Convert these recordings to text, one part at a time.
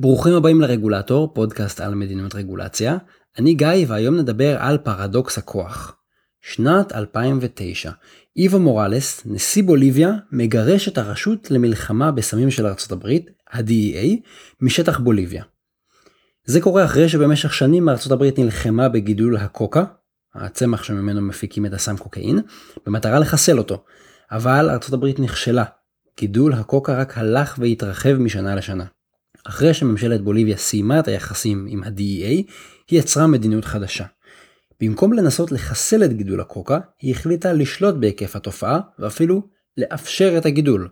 ברוכים הבאים לרגולטור, פודקאסט על מדיניות רגולציה. אני גיא והיום נדבר על פרדוקס הכוח. שנת 2009, איבו מוראלס, נשיא בוליביה, מגרש את הרשות למלחמה בסמים של ארצות הברית, ה-DEA, משטח בוליביה. זה קורה אחרי שבמשך שנים ארצות הברית נלחמה בגידול הקוקה, הצמח שממנו מפיקים את הסם קוקאין, במטרה לחסל אותו. אבל ארצות הברית נכשלה. גידול הקוקה רק הלך והתרחב משנה לשנה. אחרי שממשלת בוליביה סיימה את היחסים עם ה-DEA, היא יצרה מדיניות חדשה. במקום לנסות לחסל את גידול הקוקה, היא החליטה לשלוט בהיקף התופעה, ואפילו לאפשר את הגידול.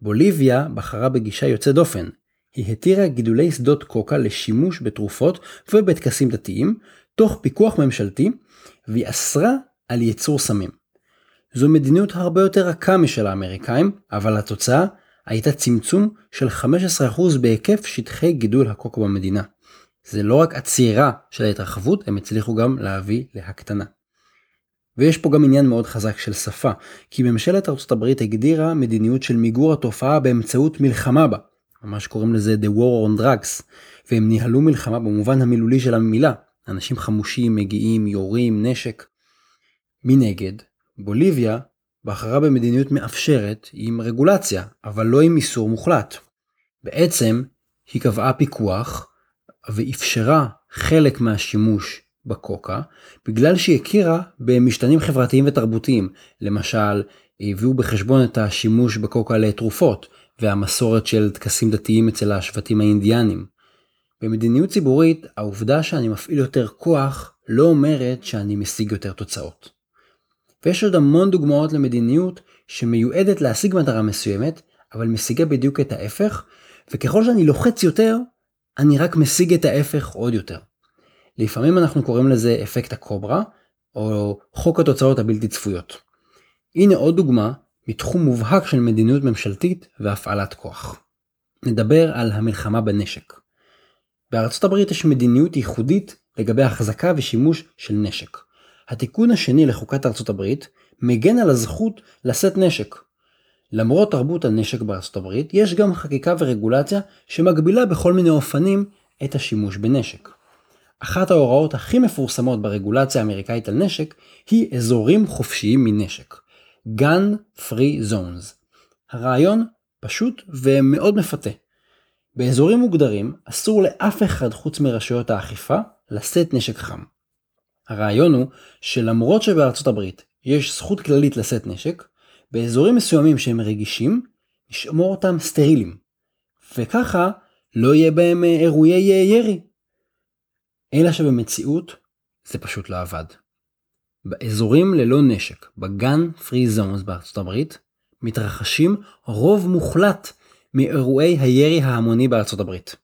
בוליביה בחרה בגישה יוצאת דופן. היא התירה גידולי שדות קוקה לשימוש בתרופות ובטקסים דתיים, תוך פיקוח ממשלתי, והיא אסרה על ייצור סמים. זו מדיניות הרבה יותר רכה משל האמריקאים, אבל התוצאה הייתה צמצום של 15% בהיקף שטחי גידול הקוקו במדינה. זה לא רק עצירה של ההתרחבות, הם הצליחו גם להביא להקטנה. ויש פה גם עניין מאוד חזק של שפה, כי ממשלת ארצות הברית הגדירה מדיניות של מיגור התופעה באמצעות מלחמה בה, ממש קוראים לזה The War on Drugs, והם ניהלו מלחמה במובן המילולי של המילה, אנשים חמושים מגיעים, יורים, נשק. מנגד, בוליביה בחרה במדיניות מאפשרת עם רגולציה, אבל לא עם איסור מוחלט. בעצם היא קבעה פיקוח ואפשרה חלק מהשימוש בקוקה בגלל שהיא הכירה במשתנים חברתיים ותרבותיים. למשל, הביאו בחשבון את השימוש בקוקה לתרופות והמסורת של טקסים דתיים אצל השבטים האינדיאנים. במדיניות ציבורית, העובדה שאני מפעיל יותר כוח לא אומרת שאני משיג יותר תוצאות. ויש עוד המון דוגמאות למדיניות שמיועדת להשיג מטרה מסוימת, אבל משיגה בדיוק את ההפך, וככל שאני לוחץ יותר, אני רק משיג את ההפך עוד יותר. לפעמים אנחנו קוראים לזה אפקט הקוברה, או חוק התוצאות הבלתי צפויות. הנה עוד דוגמה מתחום מובהק של מדיניות ממשלתית והפעלת כוח. נדבר על המלחמה בנשק. בארצות הברית יש מדיניות ייחודית לגבי החזקה ושימוש של נשק. התיקון השני לחוקת ארצות הברית מגן על הזכות לשאת נשק. למרות תרבות הנשק בארצות הברית, יש גם חקיקה ורגולציה שמגבילה בכל מיני אופנים את השימוש בנשק. אחת ההוראות הכי מפורסמות ברגולציה האמריקאית על נשק היא אזורים חופשיים מנשק. Gun Free Zones. הרעיון פשוט ומאוד מפתה. באזורים מוגדרים אסור לאף אחד חוץ מרשויות האכיפה לשאת נשק חם. הרעיון הוא שלמרות שבארצות הברית יש זכות כללית לשאת נשק, באזורים מסוימים שהם רגישים, נשמור אותם סטרילים. וככה לא יהיה בהם אה, אירועי אה, ירי. אלא שבמציאות זה פשוט לא עבד. באזורים ללא נשק, בגן פרי זונס בארצות הברית, מתרחשים רוב מוחלט מאירועי הירי ההמוני בארצות הברית.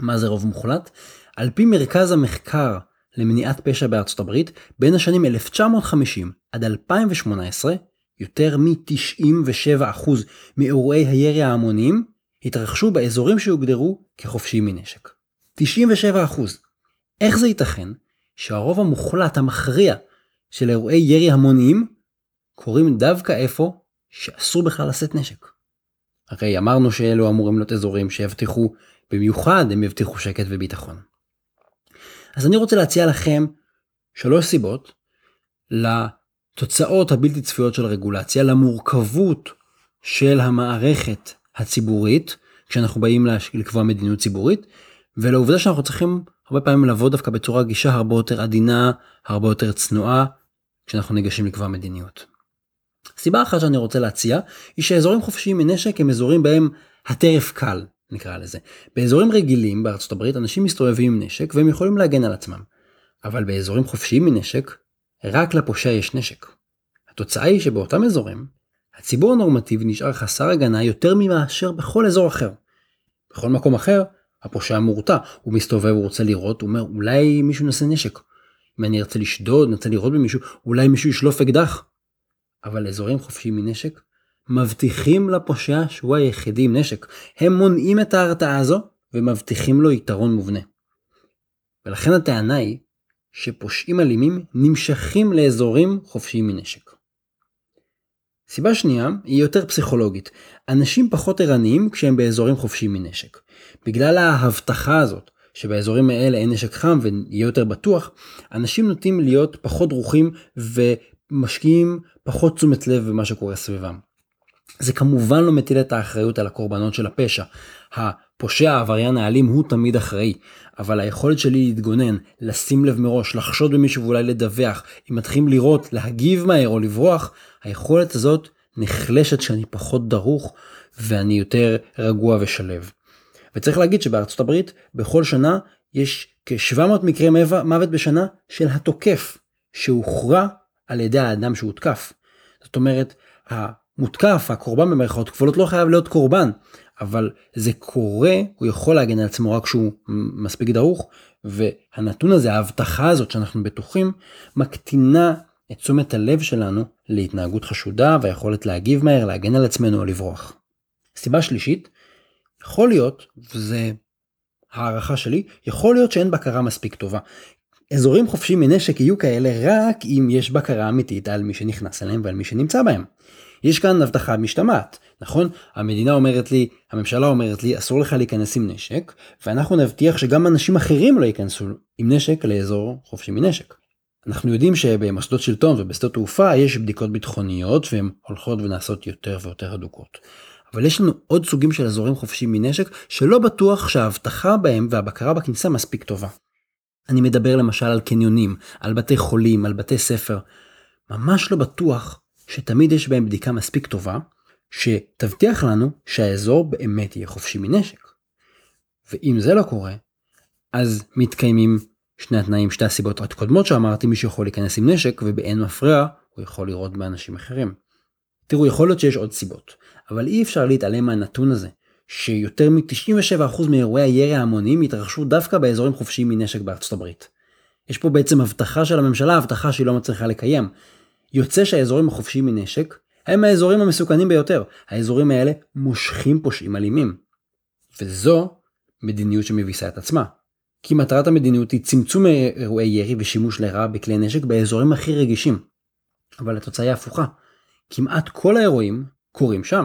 מה זה רוב מוחלט? על פי מרכז המחקר למניעת פשע בארצות הברית, בין השנים 1950 עד 2018, יותר מ-97% מאירועי הירי ההמוניים התרחשו באזורים שהוגדרו כחופשיים מנשק. 97%. איך זה ייתכן שהרוב המוחלט המכריע של אירועי ירי המוניים קורים דווקא איפה שאסור בכלל לשאת נשק? הרי אמרנו שאלו אמורים להיות אזורים שיבטיחו, במיוחד הם יבטיחו שקט וביטחון. אז אני רוצה להציע לכם שלוש סיבות לתוצאות הבלתי צפויות של רגולציה, למורכבות של המערכת הציבורית, כשאנחנו באים לקבוע מדיניות ציבורית, ולעובדה שאנחנו צריכים הרבה פעמים לבוא דווקא בצורה גישה הרבה יותר עדינה, הרבה יותר צנועה, כשאנחנו ניגשים לקבוע מדיניות. סיבה אחת שאני רוצה להציע, היא שאזורים חופשיים מנשק הם אזורים בהם הטרף קל, נקרא לזה. באזורים רגילים בארצות הברית אנשים מסתובבים עם נשק והם יכולים להגן על עצמם. אבל באזורים חופשיים מנשק, רק לפושע יש נשק. התוצאה היא שבאותם אזורים, הציבור הנורמטיבי נשאר חסר הגנה יותר ממאשר בכל אזור אחר. בכל מקום אחר, הפושע מורתע, הוא מסתובב, הוא רוצה לראות, הוא אומר אולי מישהו נושא נשק. אם אני ארצה לשדוד, נרצה לראות במישהו, אולי מישהו ישלוף אקדח. אבל אזורים חופשיים מנשק, מבטיחים לפושע שהוא היחידי עם נשק. הם מונעים את ההרתעה הזו ומבטיחים לו יתרון מובנה. ולכן הטענה היא שפושעים אלימים נמשכים לאזורים חופשיים מנשק. סיבה שנייה היא יותר פסיכולוגית. אנשים פחות ערניים כשהם באזורים חופשיים מנשק. בגלל ההבטחה הזאת שבאזורים האלה אין נשק חם ויהיה יותר בטוח, אנשים נוטים להיות פחות דרוכים ומשקיעים פחות תשומת לב במה שקורה סביבם. זה כמובן לא מטיל את האחריות על הקורבנות של הפשע. הפושע העבריין האלים הוא תמיד אחראי, אבל היכולת שלי להתגונן, לשים לב מראש, לחשוד במישהו ואולי לדווח, אם מתחילים לראות, להגיב מהר או לברוח, היכולת הזאת נחלשת כשאני פחות דרוך ואני יותר רגוע ושלב. וצריך להגיד שבארצות הברית בכל שנה יש כ-700 מקרי מוות בשנה של התוקף שהוכרע על ידי האדם שהותקף. זאת אומרת, המותקף, הקורבן במרכאות כפולות לא חייב להיות קורבן, אבל זה קורה, הוא יכול להגן על עצמו רק כשהוא מספיק דרוך, והנתון הזה, ההבטחה הזאת שאנחנו בטוחים, מקטינה את תשומת הלב שלנו להתנהגות חשודה והיכולת להגיב מהר, להגן על עצמנו או לברוח. סיבה שלישית, יכול להיות, וזה הערכה שלי, יכול להיות שאין בקרה מספיק טובה. אזורים חופשיים מנשק יהיו כאלה רק אם יש בקרה אמיתית על מי שנכנס אליהם ועל מי שנמצא בהם. יש כאן הבטחה משתמעת, נכון? המדינה אומרת לי, הממשלה אומרת לי, אסור לך להיכנס עם נשק, ואנחנו נבטיח שגם אנשים אחרים לא ייכנסו עם נשק לאזור חופשי מנשק. אנחנו יודעים שבמוסדות שלטון ובשדות תעופה יש בדיקות ביטחוניות והן הולכות ונעשות יותר ויותר הדוקות. אבל יש לנו עוד סוגים של אזורים חופשיים מנשק שלא בטוח שהאבטחה בהם והבקרה בכניסה מספיק טובה. אני מדבר למשל על קניונים, על בתי חולים, על בתי ספר. ממש לא בטוח שתמיד יש בהם בדיקה מספיק טובה, שתבטיח לנו שהאזור באמת יהיה חופשי מנשק. ואם זה לא קורה, אז מתקיימים שני התנאים, שתי הסיבות הקודמות שאמרתי, מי שיכול להיכנס עם נשק ובאין מפריע, הוא יכול לראות באנשים אחרים. תראו, יכול להיות שיש עוד סיבות, אבל אי אפשר להתעלם מהנתון הזה, שיותר מ-97% מאירועי הירי ההמוניים התרחשו דווקא באזורים חופשיים מנשק בארצות הברית. יש פה בעצם הבטחה של הממשלה, הבטחה שהיא לא מצליחה לקיים. יוצא שהאזורים החופשיים מנשק הם האזורים המסוכנים ביותר. האזורים האלה מושכים פושעים אלימים. וזו מדיניות שמביסה את עצמה. כי מטרת המדיניות היא צמצום אירועי ירי ושימוש לרעה בכלי נשק באזורים הכי רגישים. אבל התוצאה היא הפוכה. כמעט כל האירועים קורים שם.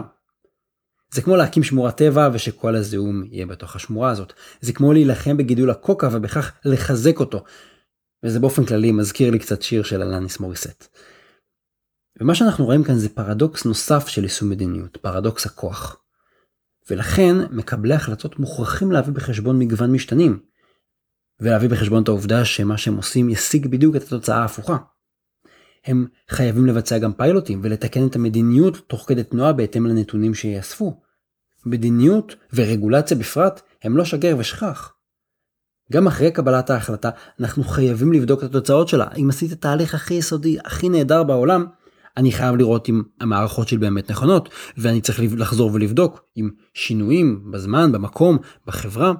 זה כמו להקים שמורת טבע ושכל הזיהום יהיה בתוך השמורה הזאת. זה כמו להילחם בגידול הקוקה ובכך לחזק אותו. וזה באופן כללי מזכיר לי קצת שיר של אלניס מוריסט. ומה שאנחנו רואים כאן זה פרדוקס נוסף של יישום מדיניות, פרדוקס הכוח. ולכן מקבלי החלטות מוכרחים להביא בחשבון מגוון משתנים. ולהביא בחשבון את העובדה שמה שהם עושים ישיג בדיוק את התוצאה ההפוכה. הם חייבים לבצע גם פיילוטים ולתקן את המדיניות תוך כדי תנועה בהתאם לנתונים שיאספו. מדיניות ורגולציה בפרט הם לא שגר ושכח. גם אחרי קבלת ההחלטה אנחנו חייבים לבדוק את התוצאות שלה. אם עשית את ההליך הכי יסודי, הכי נהדר בעולם, אני חייב לראות אם המערכות שלי באמת נכונות, ואני צריך לחזור ולבדוק אם שינויים בזמן, במקום, בחברה,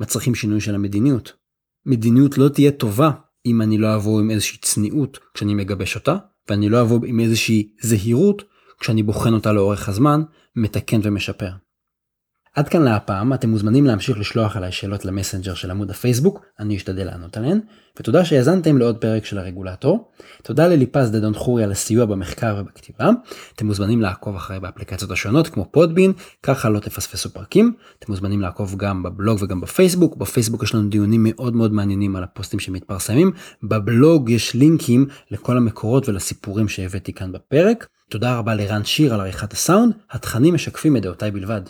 מצריכים שינוי של המדיניות. מדיניות לא תהיה טובה אם אני לא אבוא עם איזושהי צניעות כשאני מגבש אותה, ואני לא אבוא עם איזושהי זהירות כשאני בוחן אותה לאורך הזמן, מתקן ומשפר. עד כאן להפעם, אתם מוזמנים להמשיך לשלוח עליי שאלות למסנג'ר של עמוד הפייסבוק, אני אשתדל לענות עליהן, ותודה שהאזנתם לעוד פרק של הרגולטור. תודה לליפז דדון חורי על הסיוע במחקר ובכתיבה. אתם מוזמנים לעקוב אחרי באפליקציות השונות כמו פודבין, ככה לא תפספסו פרקים. אתם מוזמנים לעקוב גם בבלוג וגם בפייסבוק. בפייסבוק יש לנו דיונים מאוד מאוד מעניינים על הפוסטים שמתפרסמים. בבלוג יש לינקים לכל המקורות ולסיפורים שהבאתי כאן בפרק. תודה רבה לרן שיר על עריכת הסאונד, התכנים משקפים את דעותיי בלבד.